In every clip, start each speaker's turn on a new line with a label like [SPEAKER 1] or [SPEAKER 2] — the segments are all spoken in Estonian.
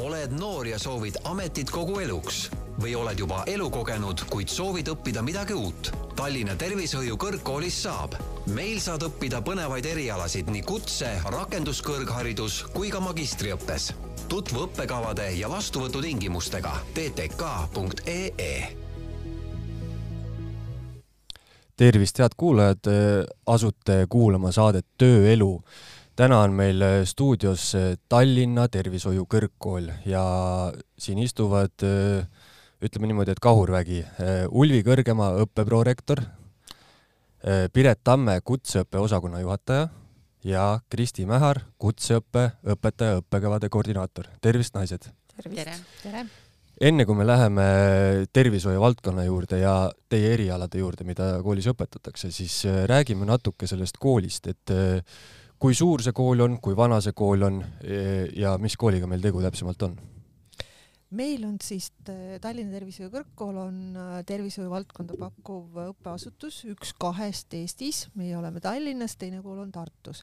[SPEAKER 1] oled noor ja soovid ametit kogu eluks või oled juba elukogenud, kuid soovid õppida midagi uut? Tallinna Tervishoiu Kõrgkoolis saab. meil saad õppida põnevaid erialasid nii kutse, rakenduskõrgharidus kui ka magistriõppes. tutvu õppekavade ja vastuvõtutingimustega ttk.ee
[SPEAKER 2] tervist, head kuulajad, asute kuulama saadet Tööelu täna on meil äh, stuudios äh, Tallinna Tervishoiu Kõrgkool ja siin istuvad äh, ütleme niimoodi, et kahurvägi, Ulvi Kõrgema õppeprorektor, Piret Tamme kutseõppe osakonna juhataja ja Kristi Mähar, kutseõppe õpetaja õppekavade koordinaator. tervist, naised!
[SPEAKER 3] tere! tere!
[SPEAKER 2] enne kui me läheme tervishoiu valdkonna juurde ja teie erialade juurde, mida koolis õpetatakse, siis räägime natuke sellest koolist, et kui suur see kool on, kui vana see kool on ja mis kooliga meil tegu täpsemalt on?
[SPEAKER 3] meil on siis äh, Tallinna Tervishoiu Kõrgkool on äh, tervishoiu valdkonda pakkuv õppeasutus, üks kahest Eestis, meie oleme Tallinnas, teine kool on Tartus.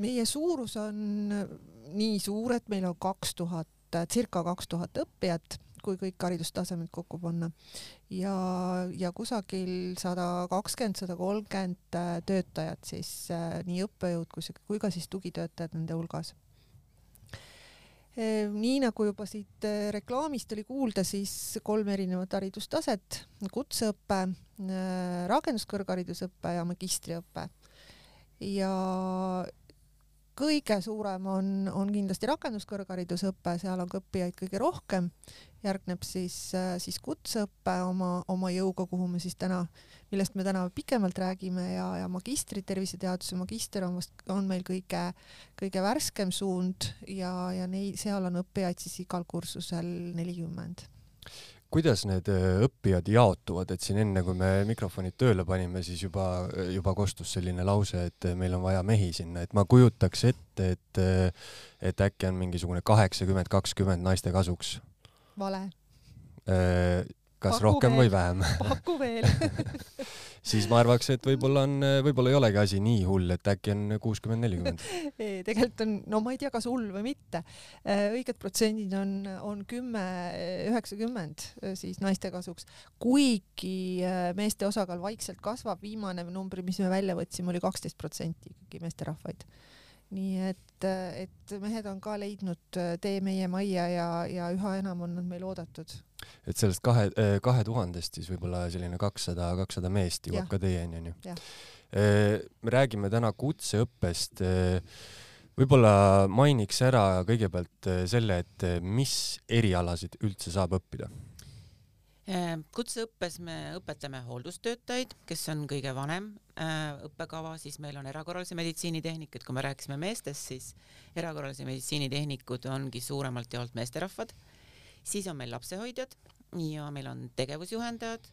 [SPEAKER 3] meie suurus on äh, nii suur, et meil on kaks tuhat, circa kaks tuhat õppijat kui kõik haridustasemed kokku panna. ja, ja kusagil sada kakskümmend, sada kolmkümmend äh, töötajat siis äh, nii õppejõud kui, kui ka siis tugitöötajad nende hulgas äh, nii nagu juba siit reklaamist oli kuulda, siis kolm erinevat haridustaset, kutseõpe, rakenduskõrgharidusõpe ja magistriõpe. ja kõige suurem on, on kindlasti rakenduskõrgharidusõpe, seal on ka õppijaid kõige rohkem, järgneb siis, siis kutseõpe oma, oma jõuga, kuhu me siis täna, millest me täna pikemalt räägime ja, ja magistrid, terviseteaduse magister on vast, on meil kõige, kõige värskem suund ja, ja neid, seal on õppijaid siis igal kursusel nelikümmend
[SPEAKER 2] kuidas need äh, õppijad jaotuvad, et siin enne, kui me mikrofonid tööle panime, siis juba, juba kostus selline lause, et äh, meil on vaja mehi sinna, et ma kujutaks ette, et, äh, et äkki on mingisugune kaheksakümmend, kakskümmend naiste kasuks.
[SPEAKER 3] vale
[SPEAKER 2] kas paku rohkem veel. või vähem
[SPEAKER 3] paku veel
[SPEAKER 2] siis ma arvaks, et võib-olla on, võib-olla ei olegi asi nii hull, et äkki on kuuskümmend, nelikümmend.
[SPEAKER 3] tegelikult on, no ma ei tea, kas hull või mitte. Äh, õiged protsendid on, on kümme, üheksakümmend äh, siis naiste kasuks, kuigi äh, meeste osakaal vaikselt kasvab, viimane number, mis me välja võtsime, oli kaksteist protsenti ikkagi meesterahvaid nii et, et mehed on ka leidnud tee meie majja ja, ja üha enam on nad meil oodatud.
[SPEAKER 2] et sellest kahe, äh, kahe tuhandest siis võib-olla selline kakssada, kakssada meest jõuab ka teieni, onju. Äh, me räägime täna kutseõppest. Äh, võib-olla mainiks ära kõigepealt selle, et mis erialasid üldse saab õppida
[SPEAKER 4] Äh, kutseõppes me õpetame hooldustöötajaid, kes on kõige vanem äh, õppekava, siis meil on erakorralise meditsiini tehnikud, kui me rääkisime meestest, siis erakorralise meditsiini tehnikud ongi suuremalt jaolt meesterahvad. siis on meil lapsehoidjad ja meil on tegevusjuhendajad.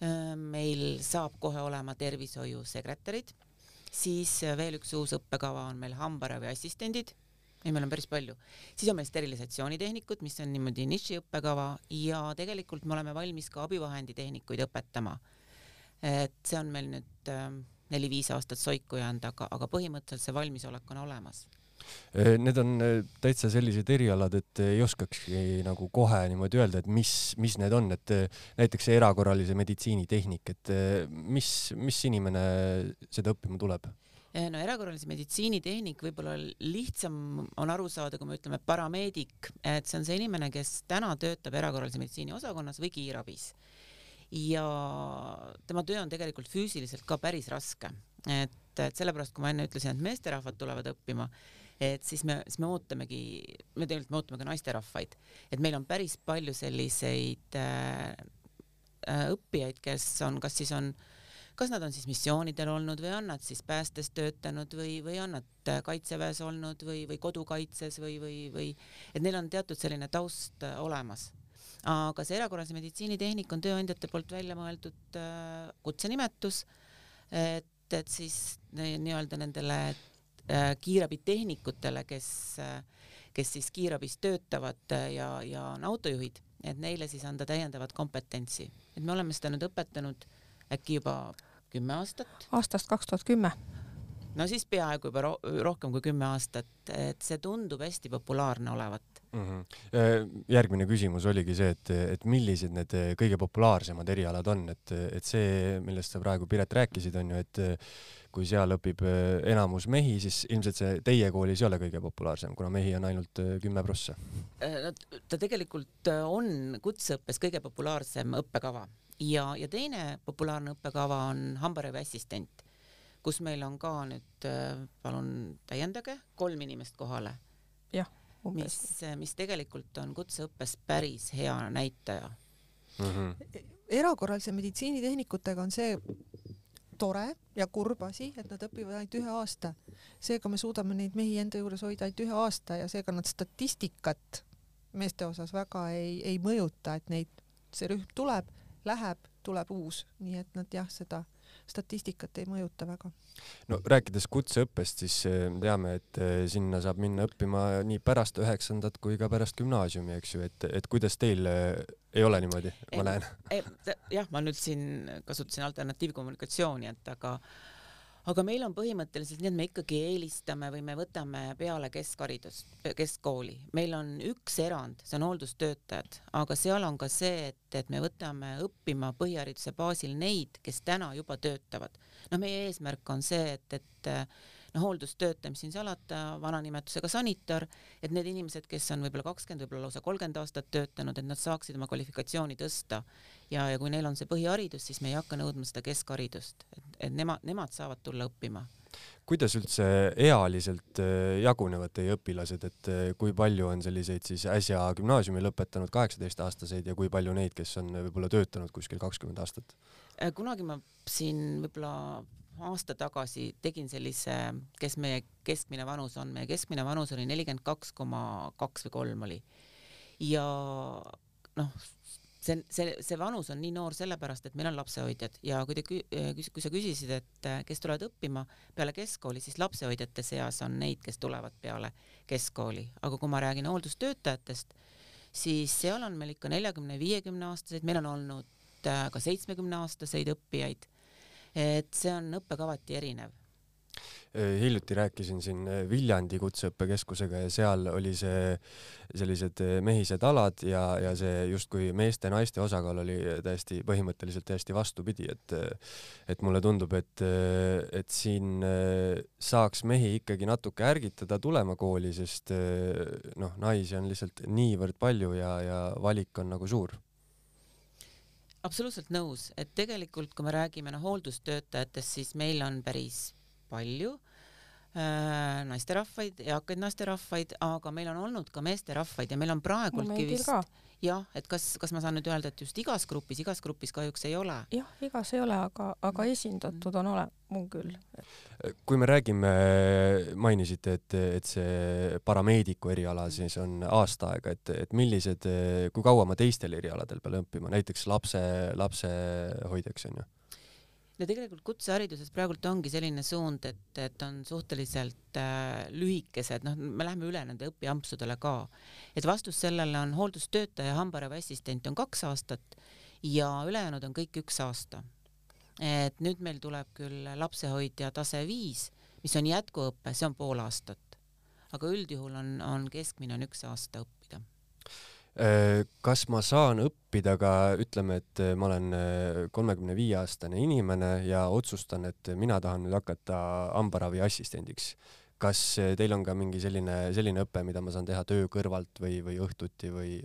[SPEAKER 4] Äh, meil saab kohe olema tervishoiusekretärid, siis veel üks uus õppekava on meil hambaravi assistendid ei, meil on päris palju. siis on meil sterilisatsioonitehnikud, mis on niimoodi nišiõppekava ja tegelikult me oleme valmis ka abivahenditehnikuid õpetama. et see on meil nüüd äh, neli-viis aastat soiku jäänud, aga, aga põhimõtteliselt see valmisolek on olemas.
[SPEAKER 2] Äh, need on äh, täitsa sellised erialad, et ei oskakski nagu kohe niimoodi öelda, et mis, mis need on, et äh, näiteks see erakorralise meditsiinitehnik, et mis, mis inimene seda õppima tuleb?
[SPEAKER 4] Eh, no erakorralise meditsiinitehnik võib-olla lihtsam on aru saada, kui me ütleme parameedik, et see on see inimene, kes täna töötab erakorralise meditsiini osakonnas või kiirabis. ja tema töö on tegelikult füüsiliselt ka päris raske, et, et sellepärast, kui ma enne ütlesin, et meesterahvad tulevad õppima, et siis me, siis me ootamegi, me tegelikult me ootame ka naisterahvaid, et meil on päris palju selliseid äh, äh õppijaid, kes on, kas siis on äh, kas nad on siis missioonidel olnud või on nad siis päästes töötanud või, või on nad äh, kaitseväes olnud või, või kodukaitses või, või, või et neil on teatud selline taust äh, olemas. aga see erakorralise meditsiinitehnik on tööandjate poolt välja mõeldud äh, kutsenimetus, et, et siis nii-öelda nendele kiirabitehnikutele, kes kes siis kiirabis töötavad ja, ja on autojuhid, et neile siis anda täiendavat kompetentsi, et me oleme seda nüüd õpetanud äkki juba kümme aastat.
[SPEAKER 3] aastast kaks tuhat kümme.
[SPEAKER 4] no siis peaaegu juba ro rohkem kui kümme aastat, et see tundub hästi populaarne olevat
[SPEAKER 2] mm. -hmm. järgmine küsimus oligi see, et, et millised need kõige populaarsemad erialad on, et, et see, millest sa praegu, Piret, rääkisid, on ju, et kui seal õpib enamus mehi, siis ilmselt see teie koolis ei ole kõige populaarsem, kuna mehi on ainult kümme prossa.
[SPEAKER 4] no ta tegelikult on kutseõppes kõige populaarsem õppekava ja, ja teine populaarne õppekava on hambaravi assistent, kus meil on ka nüüd, palun täiendage, kolm inimest kohale.
[SPEAKER 3] jah
[SPEAKER 4] mis, mis tegelikult on kutseõppes päris hea näitaja
[SPEAKER 3] mm. -hmm. erakorralise meditsiinitehnikutega on see tore ja kurb asi, et nad õpivad ainult ühe aasta. seega me suudame neid mehi enda juures hoida ainult ühe aasta ja seega nad statistikat meeste osas väga ei, ei mõjuta, et neid, see rühm tuleb, läheb, tuleb uus, nii et nad jah, seda statistikat ei mõjuta väga.
[SPEAKER 2] no rääkides kutseõppest, siis eh, teame, et eh, sinna saab minna õppima nii pärast üheksandat kui ka pärast gümnaasiumi, eks ju, et, et kuidas teil eh, ei ole niimoodi, ma näen.
[SPEAKER 4] jah, ma nüüd siin kasutasin alternatiivkommunikatsiooni, et aga aga meil on põhimõtteliselt nii, et me ikkagi eelistame või me võtame peale keskharidust, keskkooli. meil on üks erand, see on hooldustöötajad, aga seal on ka see, et, et me võtame õppima põhihariduse baasil neid, kes täna juba töötavad. no meie eesmärk on see, et, et noh, hooldustöötaja, mis siin salata, vana nimetusega sanitar, et need inimesed, kes on võib-olla kakskümmend, võib-olla lausa kolmkümmend aastat töötanud, et nad saaksid oma kvalifikatsiooni tõsta. Ja, ja kui neil on see põhiharidus, siis me ei hakka nõudma seda keskharidust, et, et nemad, nemad saavad tulla õppima.
[SPEAKER 2] Kuidas üldse ealiselt äh, jagunevad teie õpilased, et äh, kui palju on selliseid siis äsja gümnaasiumi lõpetanud kaheksateistaastaseid ja kui palju neid, kes on võib-olla töötanud kuskil kakskümmend aastat?
[SPEAKER 4] Äh, kunagi ma siin võib-olla aasta tagasi tegin sellise, kes meie keskmine vanus on, meie keskmine vanus oli nelikümmend kaks koma kaks või kolm oli. ja noh, see, see, see vanus on nii noor sellepärast, et meil on lapsehoidjad. Ja kui te, kui sa küsisid, et kes tulevad õppima peale keskkooli, siis lapsehoidjate seas on neid, kes tulevad peale keskkooli, aga kui ma räägin hooldustöötajatest, siis seal on meil ikka neljakümne, viiekümne aastaseid, meil on olnud ka seitsmekümne aastaseid õppijaid et see on õppekavati erinev.
[SPEAKER 2] Äh, hiljuti rääkisin siin äh, Viljandi Kutseõppekeskusega ja seal oli see sellised äh, mehised alad ja, ja see justkui meeste-naiste osakaal oli täiesti põhimõtteliselt täiesti vastupidi, et et mulle tundub, et, et siin saaks mehi ikkagi natuke ärgitada tulema kooli, sest noh, naisi on lihtsalt niivõrd palju ja, ja valik on nagu suur
[SPEAKER 4] absoluutselt nõus, et tegelikult, kui me räägime noh hooldustöötajatest, siis meil on päris palju äh, naisterahvaid, eakaid naisterahvaid, aga meil on olnud ka meesterahvaid ja meil on praegultki no, vist jah, et kas, kas ma saan nüüd öelda, et just igas grupis, igas grupis kahjuks ei ole?
[SPEAKER 5] jah, igas ei ole, aga, aga esindatud on ole-, on küll.
[SPEAKER 2] kui me räägime, mainisite, et, et see parameediku eriala siis on aasta aega, et, et millised, kui kaua ma teistel erialadel pean õppima, näiteks lapse, lapsehoidjaks onju?
[SPEAKER 4] No tegelikult kutsehariduses praegult ongi selline suund, et, et on suhteliselt äh, lühikesed, noh, me läheme üle nende õpiampsudele ka. et vastus sellele on hooldustöötaja, hambaravi assistent on kaks aastat ja ülejäänud on kõik üks aasta. et nüüd meil tuleb küll lapsehoidja tase viis, mis on jätkuõpe, see on pool aastat. aga üldjuhul on, on keskmine on üks aasta õppida
[SPEAKER 2] kas ma saan õppida ka, ütleme, et ma olen äh, kolmekümne viie aastane inimene ja otsustan, et mina tahan nüüd hakata hambaravi assistendiks. kas äh, teil on ka mingi selline, selline õpe, mida ma saan teha töö kõrvalt või, või õhtuti või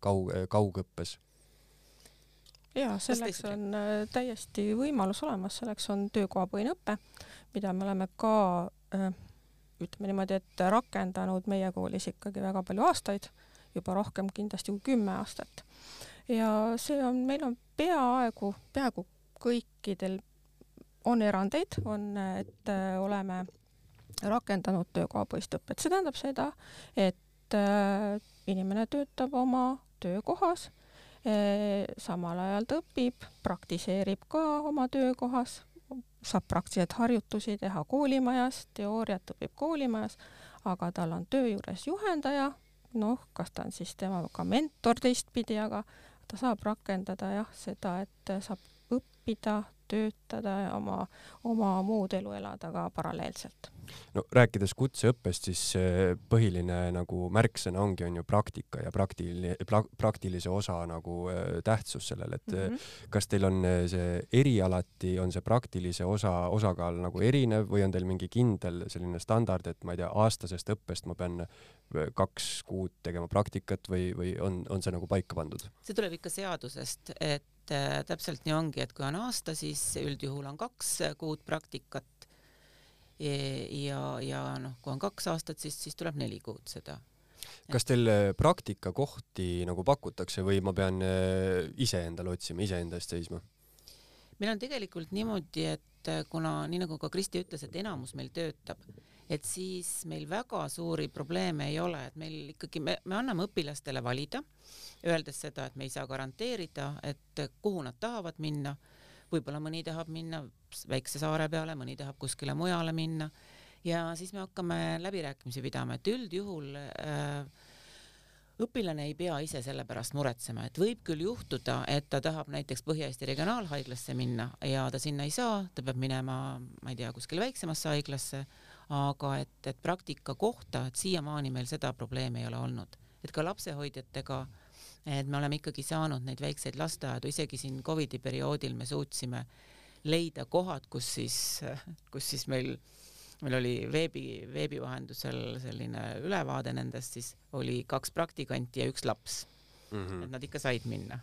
[SPEAKER 2] kaug, kaugõppes?
[SPEAKER 5] ja selleks on täiesti võimalus olemas, selleks on töökohapõhine õpe, mida me oleme ka ütleme niimoodi, et rakendanud meie koolis ikkagi väga palju aastaid juba rohkem kindlasti kui kümme aastat. ja see on, meil on peaaegu, peaaegu kõikidel on erandeid, on, et äh, oleme rakendanud töökohapõhist õpet, see tähendab seda, et äh, inimene töötab oma töökohas, äh, samal ajal ta õpib, praktiseerib ka oma töökohas, saab praktiliselt harjutusi teha koolimajas, teooriat õpib koolimajas, aga tal on töö juures juhendaja, noh, kas ta on siis temaga mentor teistpidi, aga ta saab rakendada jah, seda, et saab õpp-, õppida, töötada ja oma, oma muud elu elada ka paralleelselt.
[SPEAKER 2] no rääkides kutseõppest, siis põhiline nagu märksõna ongi, on ju praktika ja praktiline pra,, praktilise osa nagu äh, tähtsus sellel, et mm -hmm. kas teil on see erialati, on see praktilise osa osakaal nagu erinev või on teil mingi kindel selline standard, et ma ei tea, aastasest õppest ma pean kaks kuud tegema praktikat või, või on, on see nagu paika pandud?
[SPEAKER 4] see tuleb ikka seadusest, et äh, täpselt nii ongi, et kui on aasta, siis üldjuhul on kaks kuud praktikat. ja, ja noh, kui on kaks aastat, siis, siis tuleb neli kuud seda.
[SPEAKER 2] kas teil äh, praktikakohti nagu pakutakse või ma pean äh, ise endale otsima, iseenda eest seisma?
[SPEAKER 4] meil on tegelikult niimoodi, et äh, kuna nii nagu ka Kristi ütles, et enamus meil töötab et siis meil väga suuri probleeme ei ole, et meil ikkagi me, me anname õpilastele valida, öeldes seda, et me ei saa garanteerida, et kuhu nad tahavad minna. võib-olla mõni tahab minna väikse saare peale, mõni tahab kuskile mujale minna ja siis me hakkame läbirääkimisi pidama, et üldjuhul äh, õpilane ei pea ise selle pärast muretsema, et võib küll juhtuda, et ta tahab näiteks Põhja-Eesti Regionaalhaiglasse minna ja ta sinna ei saa, ta peab minema, ma ei tea, kuskile väiksemasse haiglasse aga et, et praktika kohta, et siiamaani meil seda probleemi ei ole olnud, et ka lapsehoidjatega, et me oleme ikkagi saanud neid väikseid lasteaedu, isegi siin Covidi perioodil me suutsime leida kohad, kus siis, kus siis meil, meil oli veebi, veebi vahendusel selline ülevaade nendest, siis oli kaks praktikanti ja üks laps mm. -hmm. et nad ikka said minna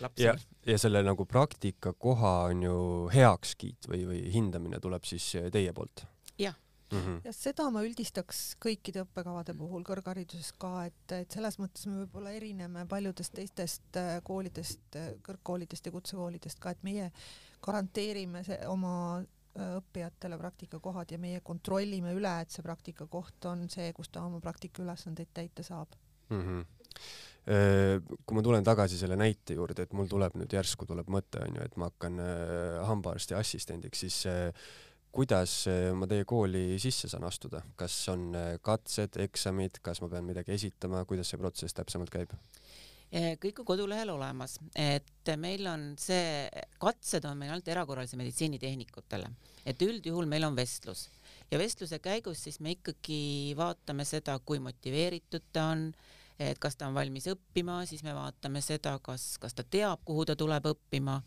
[SPEAKER 4] lapsi.
[SPEAKER 2] ja, ja selle nagu praktikakoha on ju heakskiit või, või hindamine tuleb siis teie poolt?
[SPEAKER 3] Mm. -hmm. ja seda ma üldistaks kõikide õppekavade puhul kõrghariduses ka, et, et selles mõttes me võib-olla erineme paljudest teistest äh, koolidest, äh, kõrgkoolidest ja kutsekoolidest ka, et meie garanteerime see, oma äh, õppijatele praktikakohad ja meie kontrollime üle, et see praktikakoht on see, kus ta oma praktikaülesandeid täita saab mm.
[SPEAKER 2] -hmm kui ma tulen tagasi selle näite juurde, et mul tuleb nüüd järsku tuleb mõte onju, et ma hakkan hambaarsti assistendiks, siis kuidas eh, ma teie kooli sisse saan astuda, kas on eh, katsed, eksamid, kas ma pean midagi esitama, kuidas see protsess täpsemalt käib?
[SPEAKER 4] Eh, kõik on kodulehel olemas, et meil on see, katsed on meil ainult erakorralise meditsiini tehnikutele, et üldjuhul meil on vestlus. Ja vestluse käigus siis me ikkagi vaatame seda, kui motiveeritud ta on, et kas ta on valmis õppima, siis me vaatame seda, kas, kas ta teab, kuhu ta tuleb õppima.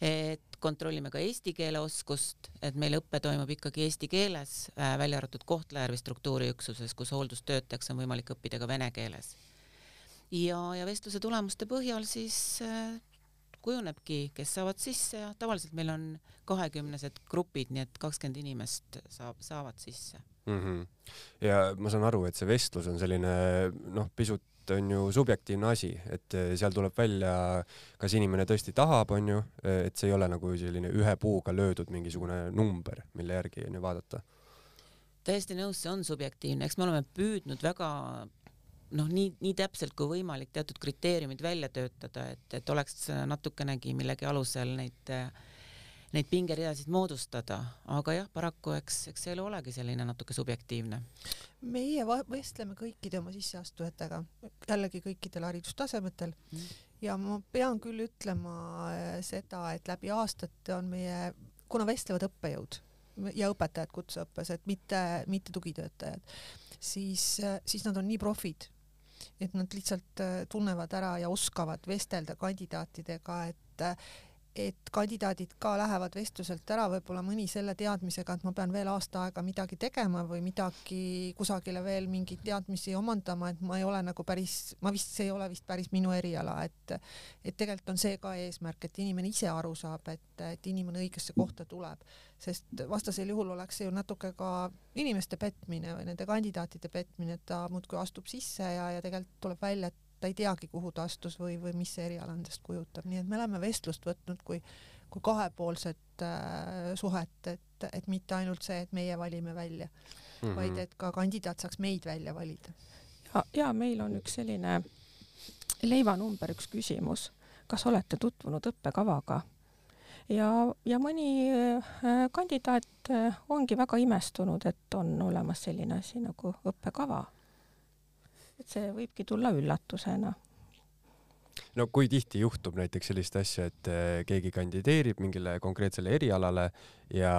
[SPEAKER 4] Et kontrollime ka eesti keele oskust, et meil õpe toimub ikkagi eesti keeles, äh, välja arvatud Kohtla-Järve struktuuriüksuses, kus hooldustöötajaks on võimalik õppida ka vene keeles. ja, ja vestluse tulemuste põhjal siis äh, kujunebki, kes saavad sisse ja tavaliselt meil on kahekümnesed grupid, nii et kakskümmend inimest saab, saavad sisse mm.
[SPEAKER 2] -hmm. ja ma saan aru, et see vestlus on selline noh, pisut on ju subjektiivne asi, et eh, seal tuleb välja, kas inimene tõesti tahab, on ju, eh, et see ei ole nagu selline ühe puuga löödud mingisugune number, mille järgi on ju vaadata.
[SPEAKER 4] täiesti nõus, see on subjektiivne, eks me oleme püüdnud väga noh, nii, nii täpselt kui võimalik teatud kriteeriumid välja töötada, et, et oleks natukenegi millegi alusel neid äh, neid pingeridasid moodustada, aga jah, paraku eks, eks see elu olegi selline natuke subjektiivne.
[SPEAKER 3] meie vestleme kõikide oma sisseastujatega, jällegi kõikidel haridustasemetel mm. ja ma pean küll ütlema äh, seda, et läbi aastate on meie, kuna vestlevad õppejõud ja õpetajad kutseõppes, et mitte, mitte tugitöötajad, siis, äh, siis nad on nii profid, et nad lihtsalt äh, tunnevad ära ja oskavad vestelda kandidaatidega, et et kandidaadid ka lähevad vestluselt ära võib-olla mõni selle teadmisega, et ma pean veel aasta aega midagi tegema või midagi kusagile veel mingeid teadmisi omandama, et ma ei ole nagu päris, ma vist, see ei ole vist päris minu eriala, et et tegelikult on see ka eesmärk, et inimene ise aru saab, et, et inimene õigesse kohta tuleb, sest vastasel juhul oleks see ju natuke ka inimeste petmine või nende kandidaatide petmine, et ta muudkui astub sisse ja, ja tegelikult tuleb välja, et ta ei teagi, kuhu ta astus või, või mis see eriala endast kujutab, nii et me oleme vestlust võtnud kui, kui kahepoolset äh, suhet, et, et mitte ainult see, et meie valime välja mm, -hmm. vaid et ka kandidaat saaks meid välja valida.
[SPEAKER 5] ja, ja meil on üks selline leivanumber, üks küsimus, kas olete tutvunud õppekavaga? ja, ja mõni äh, kandidaat äh, ongi väga imestunud, et on olemas selline asi nagu õppekava et see võibki tulla üllatusena.
[SPEAKER 2] no kui tihti juhtub näiteks sellist asja, et äh, keegi kandideerib mingile konkreetsele erialale ja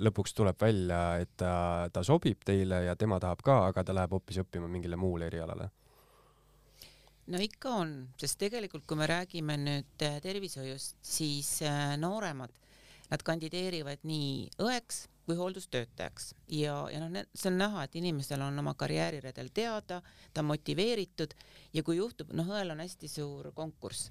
[SPEAKER 2] lõpuks tuleb välja, et ta, ta sobib teile ja tema tahab ka, aga ta läheb hoopis õppima mingile muule erialale?
[SPEAKER 4] no ikka on, sest tegelikult, kui me räägime nüüd äh, tervishoiust, siis äh, nooremad, nad kandideerivad nii õeks või hooldustöötajaks. Ja, ja noh, see on näha, et inimestel on oma karjääriredel teada, ta on motiveeritud ja kui juhtub, noh, õel on hästi suur konkurss.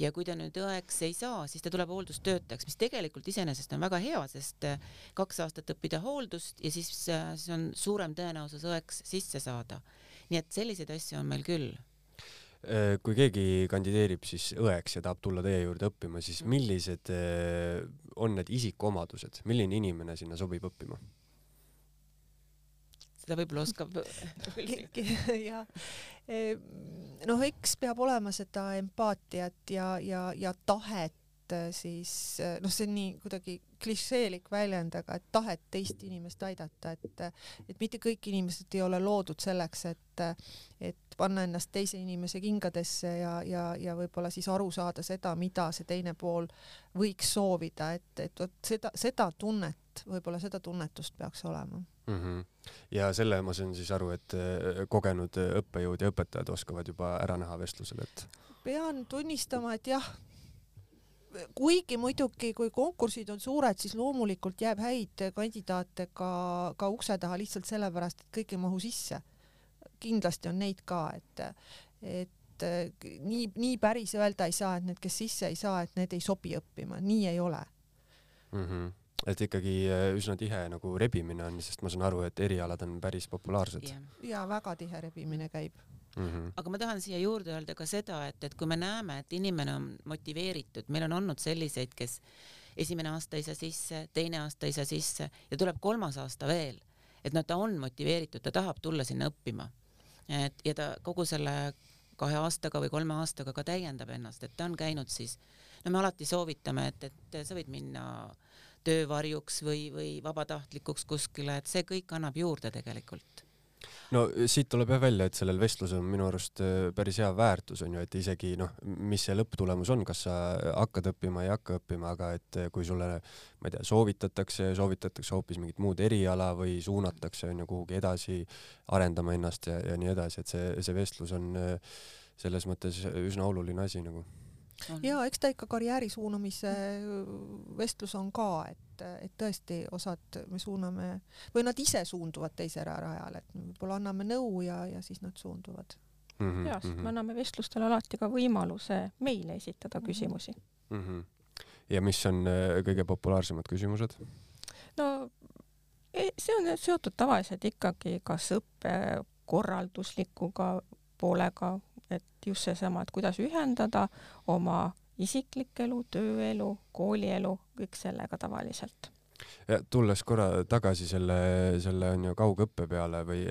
[SPEAKER 4] Ja kui ta nüüd õeks ei saa, siis ta tuleb hooldustöötajaks, mis tegelikult iseenesest on väga hea, sest äh, kaks aastat õppida hooldust ja siis, äh, siis on suurem tõenäosus õeks sisse saada. nii et selliseid asju on meil küll
[SPEAKER 2] kui keegi kandideerib siis õeks ja tahab tulla teie juurde õppima, siis
[SPEAKER 4] Mhm.
[SPEAKER 2] millised äh, on need isikuomadused, milline inimene sinna sobib õppima?
[SPEAKER 4] seda võib-olla oskab
[SPEAKER 3] jah, noh, eks peab olema seda empaatiat ja, ja, ja tahet äh, siis noh, see on nii kuidagi klišeelik väljend, aga et tahet teist inimest aidata, et et mitte kõik inimesed ei ole loodud selleks, et et panna ennast teise inimese kingadesse ja, ja, ja võib-olla siis aru saada seda, mida see teine pool võiks soovida, et, et vot seda, seda tunnet, võib-olla seda tunnetust peaks olema
[SPEAKER 2] mm. -hmm. ja selle ma saan siis aru, et äh, kogenud õppejõud ja õpetajad oskavad juba ära näha vestlusel, et
[SPEAKER 3] pean tunnistama, et jah, kuigi muidugi, kui konkursid on suured, siis loomulikult jääb häid kandidaate ka, ka ukse taha lihtsalt sellepärast, et kõik ei mahu sisse. kindlasti on neid ka, et, et nii, nii päris öelda ei saa, et need, kes sisse ei saa, et need ei sobi õppima, nii ei ole.
[SPEAKER 2] Mm. -hmm et ikkagi äh, üsna tihe nagu rebimine on, sest ma saan aru, et erialad on päris populaarsed.
[SPEAKER 4] Yeah..
[SPEAKER 3] ja väga tihe rebimine käib
[SPEAKER 2] Mm -hmm.
[SPEAKER 4] aga ma tahan siia juurde öelda ka seda, et, et kui me näeme, et inimene on motiveeritud, meil on olnud selliseid, kes esimene aasta ei saa sisse, teine aasta ei saa sisse ja tuleb kolmas aasta veel, et no ta on motiveeritud, ta tahab tulla sinna õppima. et ja ta kogu selle kahe aastaga või kolme aastaga ka täiendab ennast, et ta on käinud siis, no me alati soovitame, et, et sa võid minna töövarjuks või, või vabatahtlikuks kuskile, et see kõik annab juurde tegelikult
[SPEAKER 2] no siit tuleb jah välja, et sellel vestlusel on minu arust äh, päris hea väärtus on ju, et isegi noh, mis see lõpptulemus on, kas sa hakkad õppima, ei hakka õppima, aga et kui sulle, ma ei tea, soovitatakse, soovitatakse hoopis mingit muud eriala või suunatakse on ju kuhugi edasi arendama ennast ja, ja nii edasi, et see, see vestlus on selles mõttes üsna oluline asi nagu
[SPEAKER 3] ja eks ta ikka karjääri suunamise vestlus on ka, et, et tõesti osad me suuname või nad ise suunduvad teisele rajale, et võib-olla anname nõu ja, ja siis nad suunduvad
[SPEAKER 2] mm. -hmm,
[SPEAKER 5] ja, sest me anname vestlustele alati ka võimaluse meile esitada küsimusi
[SPEAKER 2] mm. -hmm. ja mis on kõige populaarsemad küsimused?
[SPEAKER 5] no e, see on seotud tavaliselt ikkagi kas õppekorralduslikuga poolega, et just seesama, et kuidas ühendada oma isiklik elu, tööelu, koolielu, kõik sellega tavaliselt.
[SPEAKER 2] tulles korra tagasi selle, selle on ju kaugõppe peale või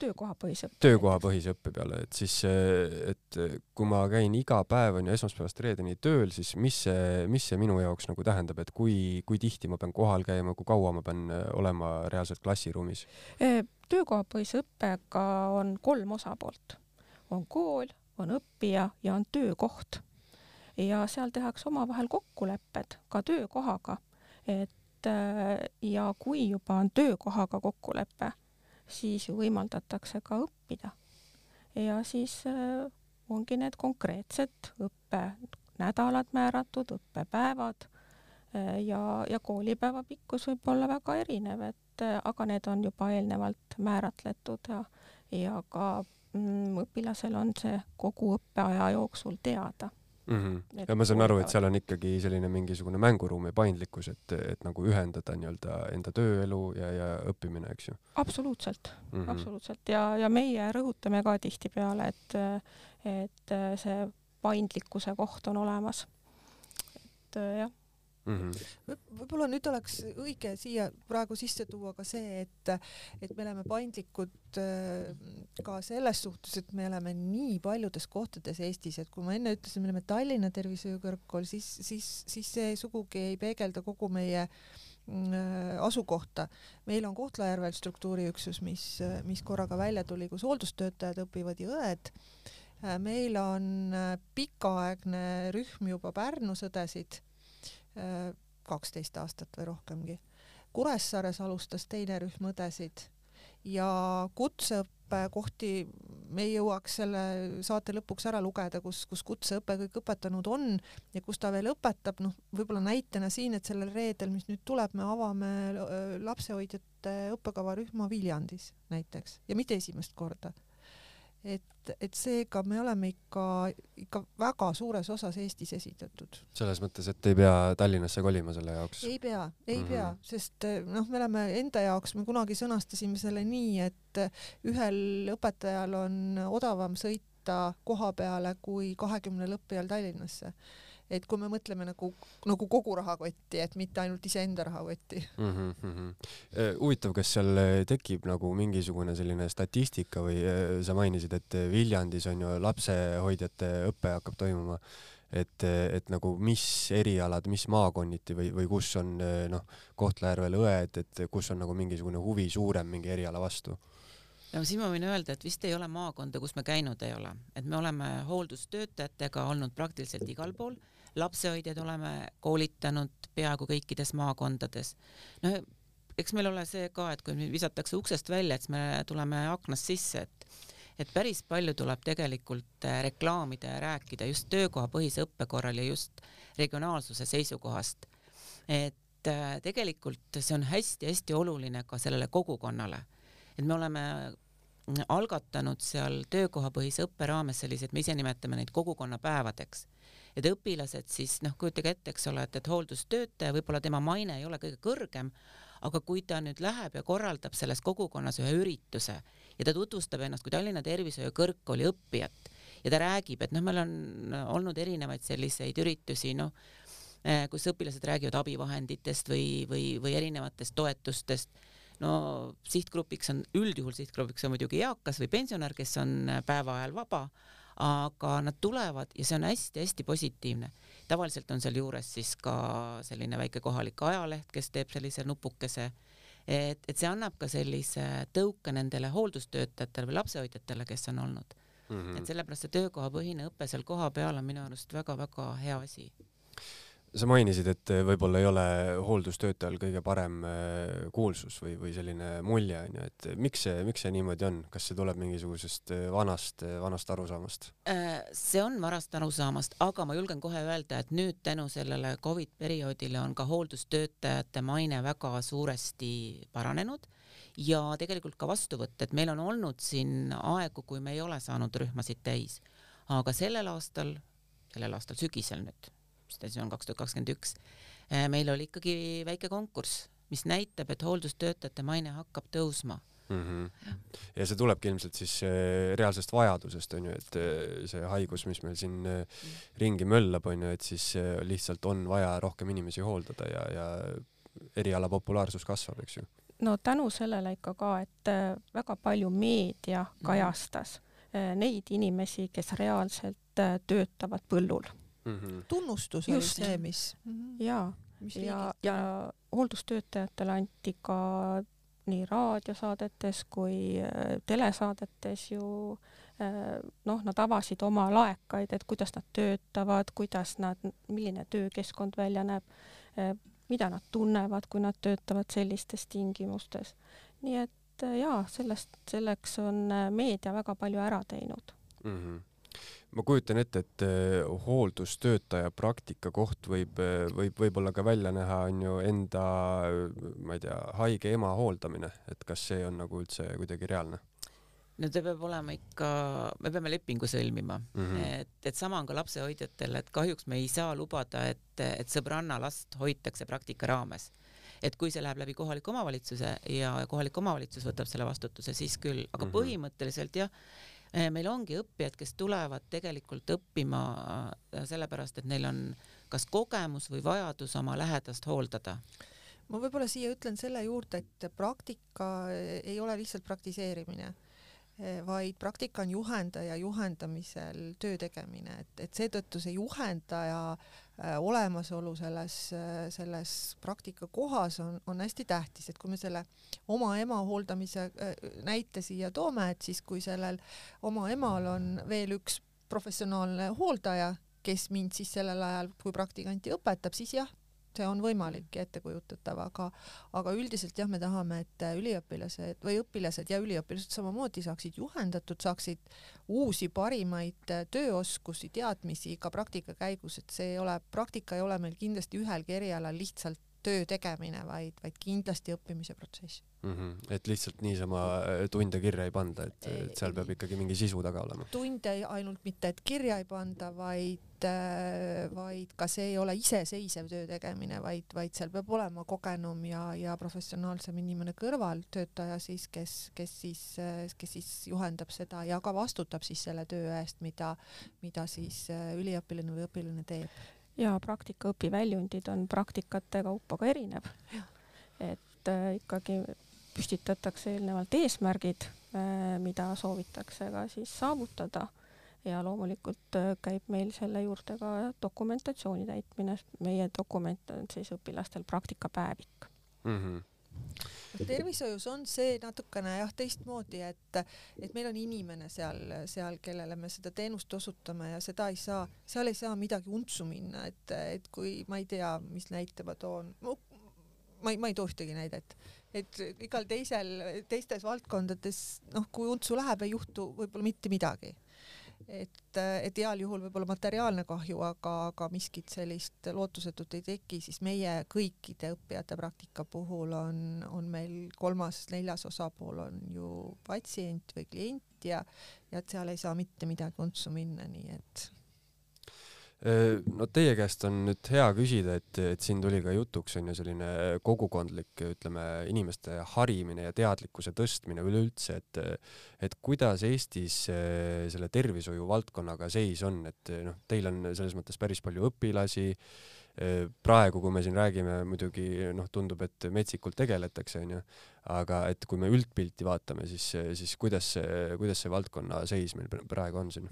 [SPEAKER 5] töökohapõhise õppe
[SPEAKER 2] töökohapõhise õppe peale, et siis, et kui ma käin iga päev on ju esmaspäevast reedeni tööl, siis mis see, mis see minu jaoks nagu tähendab, et kui, kui tihti ma pean kohal käima, kui kaua ma pean olema reaalselt klassiruumis?
[SPEAKER 5] töökohapõhise õppega on kolm osapoolt on kool, on õppija ja on töökoht. ja seal tehakse omavahel kokkulepped ka töökohaga, et ja kui juba on töökohaga kokkulepe, siis ju võimaldatakse ka õppida. ja siis ongi need konkreetsed õppenädalad määratud, õppepäevad ja, ja koolipäeva pikkus võib olla väga erinev, et aga need on juba eelnevalt määratletud ja, ja ka õpilasel on see kogu õppeaja jooksul teada
[SPEAKER 2] mm. -hmm. ja ma saan aru, et seal on ikkagi selline mingisugune mänguruum ja paindlikkus, et, et nagu ühendada nii-öelda enda tööelu ja, ja õppimine, eks ju?
[SPEAKER 5] absoluutselt mm, -hmm. absoluutselt ja, ja meie rõhutame ka tihtipeale, et, et see paindlikkuse koht on olemas. et jah
[SPEAKER 3] mm -hmm. Võib. võib-olla nüüd oleks õige siia praegu sisse tuua ka see, et, et me oleme paindlikud äh, ka selles suhtes, et me oleme nii paljudes kohtades Eestis, et kui ma enne ütlesin, me oleme Tallinna Tervishoiukõrgkool, siis, siis, siis see sugugi ei peegelda kogu meie äh, asukohta. meil on Kohtla-Järvel struktuuriüksus, mis, mis korraga välja tuli, kus hooldustöötajad õpivad ja õed Äh, meil on pikaaegne rühm juba Pärnus õdesid, kaksteist aastat või rohkemgi. Kuressaares alustas teine rühm õdesid ja kutseõppekohti me jõuaks selle saate lõpuks ära lugeda, kus, kus kutseõpe kõik õpetanud on ja kus ta veel õpetab, noh, võib-olla näitena siin, et sellel reedel, mis nüüd tuleb, me avame lapsehoidjate õppekavarühma Viljandis näiteks. Ja mitte esimest korda et, et seega me oleme ikka, ikka väga suures osas Eestis esitatud.
[SPEAKER 2] selles mõttes, et ei pea Tallinnasse kolima selle jaoks?
[SPEAKER 3] ei pea, ei mm -hmm. pea, sest noh, me oleme enda jaoks, me kunagi sõnastasime selle nii, et ühel õpetajal on odavam sõita koha peale kui kahekümnel õppijal Tallinnasse et kui me mõtleme nagu, nagu kogu rahakotti, et mitte ainult iseenda rahakotti
[SPEAKER 2] mm. -hmm. huvitav, kas seal tekib nagu mingisugune selline statistika või äh, sa mainisid, et Viljandis on ju lapsehoidjate õpe hakkab toimuma, et, et nagu mis erialad, mis maakonniti või, või kus on äh, noh, Kohtla-Järvel õed, et kus on nagu mingisugune huvi suurem mingi eriala vastu?
[SPEAKER 4] no siin ma võin öelda, et vist ei ole maakonda, kus me käinud ei ole, et me oleme hooldustöötajatega olnud praktiliselt igal pool lapsehoidjaid oleme koolitanud peaaegu kõikides maakondades. no eks meil ole see ka, et kui meid visatakse uksest välja, et siis me tuleme aknast sisse, et et päris palju tuleb tegelikult äh, reklaamida ja rääkida just töökohapõhise õppe korral ja just regionaalsuse seisukohast. et äh, tegelikult see on hästi-hästi oluline ka sellele kogukonnale, et me oleme algatanud seal töökohapõhise õppe raames selliseid, me ise nimetame neid kogukonnapäevadeks et õpilased siis noh, kujutage ette, eks ole, et, et hooldustöötaja, võib-olla tema maine ei ole kõige kõrgem, aga kui ta nüüd läheb ja korraldab selles kogukonnas ühe ürituse ja ta tutvustab ennast kui Tallinna Tervishoiu Kõrgkooli õppijat ja ta räägib, et noh, meil on olnud erinevaid selliseid üritusi, noh, eh, kus õpilased räägivad abivahenditest või, või, või erinevatest toetustest no sihtgrupiks on, üldjuhul sihtgrupiks on muidugi eakas või pensionär, kes on päeva ajal vaba, aga nad tulevad ja see on hästi-hästi positiivne. tavaliselt on sealjuures siis ka selline väike kohalik ajaleht, kes teeb sellise nupukese, et, et see annab ka sellise tõuke nendele hooldustöötajatele või lapsehoidjatele, kes on olnud mm. -hmm. et sellepärast see töökohapõhine õpe seal kohapeal on minu arust väga-väga hea asi
[SPEAKER 2] sa mainisid, et võib-olla ei ole hooldustöötajal kõige parem äh, kuulsus või, või selline mulje onju, et miks see, miks see niimoodi on, kas see tuleb mingisugusest äh, vanast, äh, vanast arusaamast?
[SPEAKER 4] see on vanast arusaamast, aga ma julgen kohe öelda, et nüüd tänu sellele Covid perioodile on ka hooldustöötajate maine väga suuresti paranenud ja tegelikult ka vastuvõtt, et meil on olnud siin aegu, kui me ei ole saanud rühmasid täis, aga sellel aastal, sellel aastal sügisel nüüd see on kaks tuhat kakskümmend üks, äh, meil oli ikkagi väike konkurss, mis näitab, et hooldustöötajate maine hakkab tõusma
[SPEAKER 2] mm. -hmm. ja see tulebki ilmselt siis äh, reaalsest vajadusest onju, et äh, see haigus, mis meil siin ringi möllab onju, et siis lihtsalt on vaja rohkem inimesi hooldada ja, ja eriala populaarsus kasvab, eks ju.
[SPEAKER 5] no tänu sellele ikka ka, et väga palju meedia mhm. kajastas mm -hmm. neid inimesi, kes reaalselt töötavad põllul
[SPEAKER 3] mm. -hmm. tunnustus oli see, mis
[SPEAKER 5] mm. -hmm. ja, ja, ja hooldustöötajatele anti ka nii raadiosaadetes kui äh, telesaadetes ju äh, noh, nad avasid oma laekaid, et kuidas nad töötavad, kuidas nad, milline töökeskkond välja näeb, äh, mida nad tunnevad, kui nad töötavad sellistes tingimustes. nii et jaa, sellest, selleks on meedia väga palju ära teinud mm.
[SPEAKER 2] -hmm ma kujutan ette, et eh, hooldustöötaja praktikakoht võib, eh, võib võib-olla ka välja näha, on ju enda, ma ei tea, haige ema hooldamine, et kas see on nagu üldse kuidagi reaalne?
[SPEAKER 4] no ta peab olema ikka, me peame lepingu sõlmima mm, -hmm. et, et sama on ka lapsehoidjatel, et kahjuks me ei saa lubada, et, et sõbranna last hoitakse praktika raames et kui see läheb läbi kohaliku omavalitsuse ja kohalik omavalitsus võtab selle vastutuse, siis küll, aga -hmm. põhimõtteliselt jah, meil ongi õppijad, kes tulevad tegelikult õppima äh, sellepärast, et neil on kas kogemus või vajadus oma lähedast hooldada.
[SPEAKER 3] Ma võib-olla siia ütlen selle juurde, et praktika ei ole lihtsalt praktiseerimine, eh, vaid praktika on juhendaja juhendamisel töö tegemine, et, et seetõttu see juhendaja Äh, olemasolu selles, äh, selles praktika kohas on, on hästi tähtis, et kui me selle oma ema hooldamise äh, näite siia toome, et siis kui sellel oma emal on veel üks professionaalne hooldaja, kes mind siis sellel ajal, kui praktikanti õpetab, siis jah, see on võimalik ja ettekujutatav, aga, aga üldiselt jah, me tahame, et üliõpilased või õpilased ja üliõpilased samamoodi saaksid juhendatud, saaksid uusi parimaid tööoskusi, teadmisi ka praktika käigus, et see ei ole, praktika ei ole meil kindlasti ühelgi erialal lihtsalt töö tegemine, vaid, vaid kindlasti õppimise protsess
[SPEAKER 2] mm. -hmm. et lihtsalt niisama äh, tunde kirja ei panda, et, et seal peab ikkagi mingi sisu taga olema.
[SPEAKER 3] tunde ainult mitte, et kirja ei panda, vaid, äh, vaid ka see ei ole iseseisev töö tegemine, vaid, vaid seal peab olema kogenum ja, ja professionaalsem inimene kõrval, töötaja siis, kes, kes siis, kes siis juhendab seda ja ka vastutab siis selle töö eest, mida, mida siis äh, üliõpilane või õpilane teeb
[SPEAKER 5] ja praktika õpiväljundid on praktikate kaupa ka erinev. et äh, ikkagi püstitatakse eelnevalt eesmärgid äh,, mida soovitakse ka siis saavutada ja loomulikult äh, käib meil selle juurde ka dokumentatsiooni täitmine, meie dokument on siis õpilastel praktikapäevik mm.
[SPEAKER 3] -hmm tervishoius on see natukene jah teistmoodi, et, et meil on inimene seal, seal, kellele me seda teenust osutame ja seda ei saa, seal ei saa midagi untsu minna, et, et kui ma ei tea, mis näite ma toon, ma ei, ma ei too ühtegi näidet, et igal teisel, teistes valdkondades noh, kui untsu läheb, ei juhtu võib-olla mitte midagi et, et heal juhul võib-olla materiaalne kahju, aga, aga miskit sellist lootusetut ei teki, siis meie kõikide õppijate praktika puhul on, on meil kolmas, neljas osapool on ju patsient või klient ja, ja et seal ei saa mitte midagi untsu minna, nii et
[SPEAKER 2] no teie käest on nüüd hea küsida, et, et siin tuli ka jutuks on ju selline kogukondlik, ütleme, inimeste harimine ja teadlikkuse tõstmine üleüldse, et et kuidas Eestis selle tervishoiu valdkonnaga seis on, et noh, teil on selles mõttes päris palju õpilasi, praegu, kui me siin räägime, muidugi noh, tundub, et metsikult tegeletakse, onju, aga et kui me üldpilti vaatame, siis, siis kuidas see, kuidas see valdkonna seis meil praegu on siin?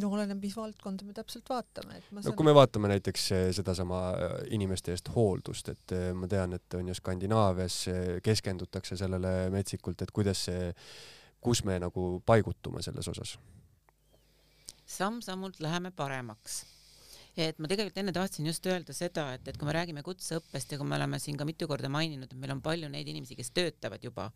[SPEAKER 3] No oleneb, mis valdkonda me täpselt vaatame, et
[SPEAKER 2] ma saan... no kui me vaatame näiteks eh, sedasama eh, inimeste eest hooldust, et eh, ma tean, et on ju Skandinaavias keskendutakse sellele metsikult, et kuidas see, kus me nagu paigutume selles osas?
[SPEAKER 4] samm-sammult läheme paremaks et ma tegelikult enne tahtsin just öelda seda, et, et kui me räägime kutseõppest ja kui me oleme siin ka mitu korda maininud, et meil on palju neid inimesi, kes töötavad juba,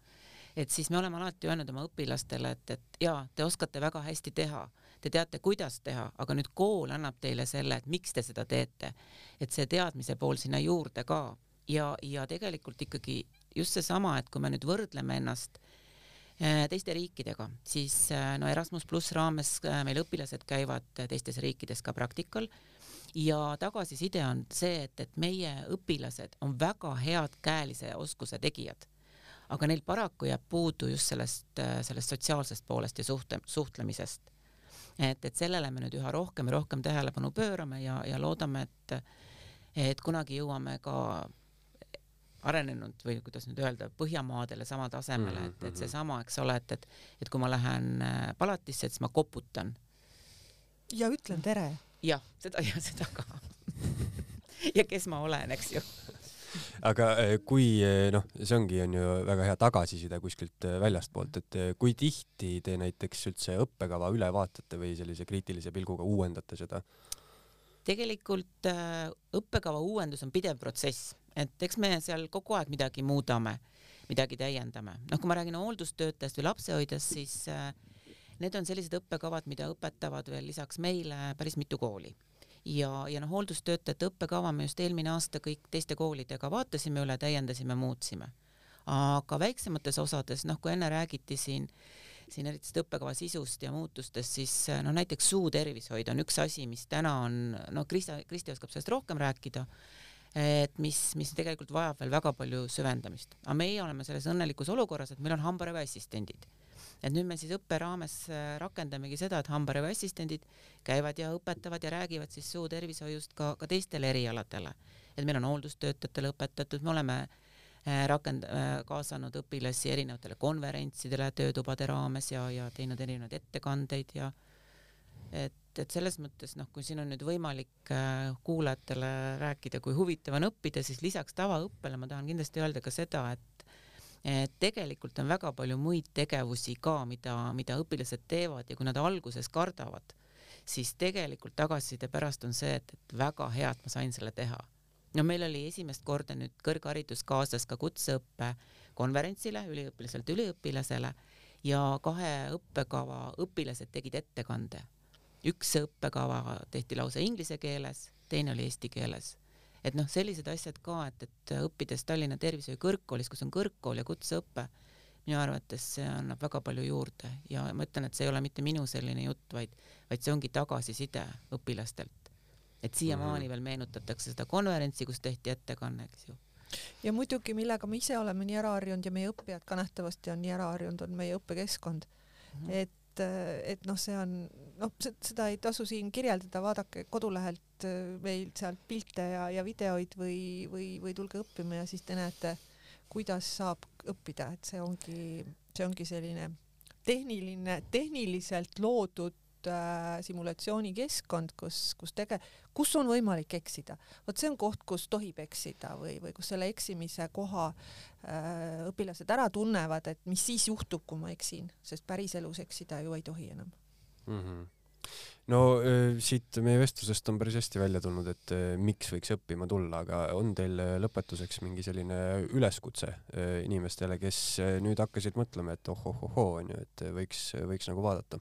[SPEAKER 4] et siis me oleme alati öelnud oma õpilastele, et, et jaa, te oskate väga hästi teha, te teate, kuidas teha, aga nüüd kool annab teile selle, et miks te seda teete. et see teadmise pool sinna juurde ka. Ja, ja tegelikult ikkagi just seesama, et kui me nüüd võrdleme ennast äh, teiste riikidega, siis äh, no Erasmus pluss raames äh, meil õpilased käivad teistes riikides ka praktikal. Ja tagasiside on see, et, et meie õpilased on väga head käelise oskuse tegijad. Aga neil paraku jääb puudu just sellest, sellest sotsiaalsest poolest ja suhte, suhtlemisest et, et sellele me nüüd üha rohkem ja rohkem tähelepanu pöörame ja, ja loodame, et, et kunagi jõuame ka arenenud või kuidas nüüd öelda, Põhjamaadele sama tasemele, et, et mm-hmm. seesama, eks ole, et, et, et kui ma lähen äh, palatisse, et siis ma koputan.
[SPEAKER 3] ja ütlen tere.
[SPEAKER 4] jah, seda ja seda ka ja kes ma olen, eks ju
[SPEAKER 2] aga eh, kui eh, noh, see ongi, on ju väga hea tagasiside kuskilt eh, väljastpoolt, et kui tihti te näiteks üldse õppekava üle vaatate või sellise kriitilise pilguga uuendate seda?
[SPEAKER 4] tegelikult õppekava uuendus on pidev protsess, et eks me seal kogu aeg midagi muudame, midagi täiendame. noh, kui ma räägin hooldustöötajast või lapsehoidjast, siis need on sellised õppekavad, mida õpetavad veel lisaks meile päris mitu kooli ja, ja noh, hooldustöötajate õppekava me just eelmine aasta kõik teiste koolidega vaatasime üle, täiendasime, muutsime. aga väiksemates osades, noh, kui enne räägiti siin, siin eriti seda õppekava sisust ja muutustest, siis no näiteks suutervishoid on üks asi, mis täna on, no Krista, Kristi oskab sellest rohkem rääkida, et mis, mis tegelikult vajab veel väga palju süvendamist. aga meie oleme selles õnnelikus olukorras, et meil on hambaraviassistendid et nüüd me siis õppe raames äh, rakendamegi seda, et hambaraviassistendid käivad ja õpetavad ja räägivad siis suutervishoiust ka, ka teistele erialadele. et meil on hooldustöötajatele õpetatud, me oleme äh, rakend-, äh, kaasanud õpilasi erinevatele konverentsidele töötubade raames ja, ja teinud erinevaid ettekandeid ja et, et selles mõttes noh, kui siin on nüüd võimalik kuulajatele rääkida, kui huvitav on õppida, siis lisaks tavaõppele ma tahan kindlasti öelda ka seda, et et tegelikult on väga palju muid tegevusi ka, mida, mida õpilased teevad ja kui nad alguses kardavad, siis tegelikult tagasiside pärast on see, et, et väga hea, et ma sain selle teha. no meil oli esimest korda nüüd kõrgharidus kaasas ka kutseõppe konverentsile üliõpilaselt üliõpilasele ja kahe õppekava õpilased tegid ettekande. üks õppekava tehti lausa inglise keeles, teine oli eesti keeles et noh, sellised asjad ka, et, et õppides Tallinna Tervishoiu Kõrgkoolis, kus on kõrgkool ja kutseõpe, minu arvates see annab väga palju juurde ja ma ütlen, et see ei ole mitte minu selline jutt, vaid, vaid see ongi tagasiside õpilastelt. et siiamaani mm -hmm. veel meenutatakse seda konverentsi, kus tehti ettekanne, eks ju
[SPEAKER 3] ja muidugi, millega me ise oleme nii ära harjunud ja meie õppijad ka nähtavasti on nii ära harjunud, on meie õppekeskkond mm. -hmm. et et noh, see on noh, seda ei tasu siin kirjeldada, vaadake kodulehelt äh, meil sealt pilte ja, ja videoid või, või, või tulge õppima ja siis te näete, kuidas saab õppida, et see ongi, see ongi selline tehniline, tehniliselt loodud äh, simulatsioonikeskkond, kus, kus tege-, kus on võimalik eksida. vot see on koht, kus tohib eksida või, või kus selle eksimise koha äh, õpilased ära tunnevad, et mis siis juhtub, kui ma eksin, sest päriselus eksida ju ei tohi enam
[SPEAKER 2] mm. -hmm no siit meie vestlusest on päris hästi välja tulnud, et miks võiks õppima tulla, aga on teil lõpetuseks mingi selline üleskutse inimestele, kes nüüd hakkasid mõtlema, et ohohohoo onju, et võiks, võiks nagu vaadata?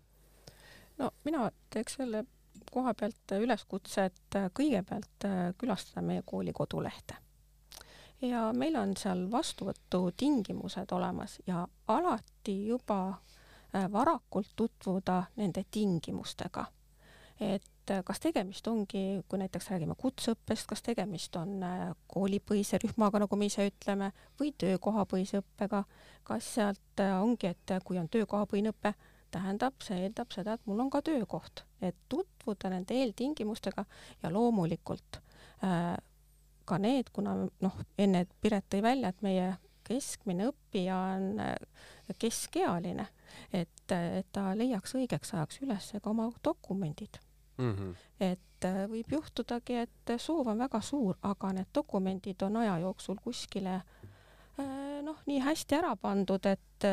[SPEAKER 5] No mina teeks selle koha pealt üleskutse, et kõigepealt äh, külastada meie kooli kodulehte. ja meil on seal vastuvõtutingimused olemas ja alati juba äh, varakult tutvuda nende tingimustega. et äh, kas tegemist ongi, kui näiteks räägime kutseõppest, kas tegemist on koolipõhise rühmaga, nagu me ise ütleme, või töökohapõhise õppega, kas sealt ongi, et kui on töökohapõhine õpe, tähendab, see eeldab seda, et mul on ka töökoht, et tutvuda nende eeltingimustega ja loomulikult äh, ka need, kuna noh, enne Piret tõi välja, et meie keskmine õppija on äh, keskealine, et, et ta leiaks õigeks ajaks üles ka oma dokumendid mm. -hmm. et äh, võib juhtudagi, et soov on väga suur, aga need dokumendid on aja jooksul kuskile äh, noh, nii hästi ära pandud, et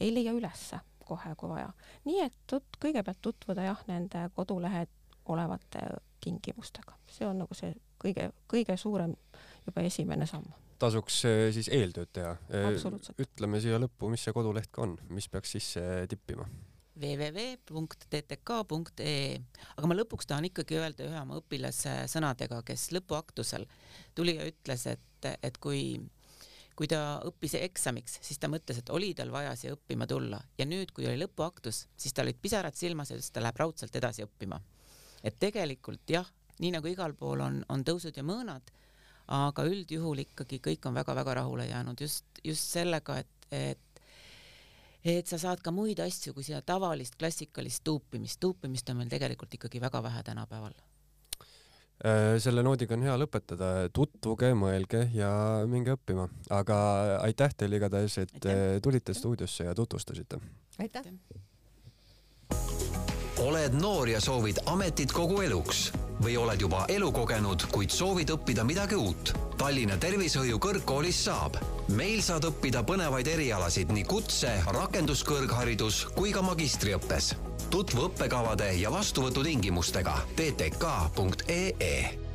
[SPEAKER 5] ei leia ülesse kohe, kui vaja. nii et tut-, kõigepealt tutvuda jah, nende kodulehel olevate tingimustega, see on nagu see kõige, kõige suurem juba esimene samm.
[SPEAKER 2] tasuks eh, siis eeltööd teha. Eh, ütleme siia lõppu, mis see koduleht ka on, mis peaks sisse tippima?
[SPEAKER 4] www.ttk.ee, aga ma lõpuks tahan ikkagi öelda ühe oma õpilase sõnadega, kes lõpuaktusel tuli ja ütles, et, et kui kui ta õppis eksamiks, siis ta mõtles, et oli tal vaja siia õppima tulla. Ja nüüd, kui oli lõpuaktus, siis tal olid pisarad silmas ja ütles, et ta läheb raudselt edasi õppima. et tegelikult jah, nii nagu igal pool on, on tõusud ja mõõnad, aga üldjuhul ikkagi kõik on väga-väga rahule jäänud just, just sellega, et, et et sa saad ka muid asju kui seda tavalist klassikalist tuupimist, tuupimist on meil tegelikult ikkagi väga vähe tänapäeval
[SPEAKER 2] selle noodiga on hea lõpetada, tutvuge, mõelge ja minge õppima, aga aitäh teile igatahes, et aitäh. Äh, tulite stuudiosse ja tutvustasite.
[SPEAKER 3] aitäh.
[SPEAKER 1] oled noor ja soovid ametit kogu eluks või oled juba elukogenud, kuid soovid õppida midagi uut? Tallinna Tervishoiu Kõrgkoolis saab. meil saad õppida põnevaid erialasid nii kutse, rakenduskõrgharidus kui ka magistriõppes tutvu õppekavade ja vastuvõtutingimustega. Ttk.ee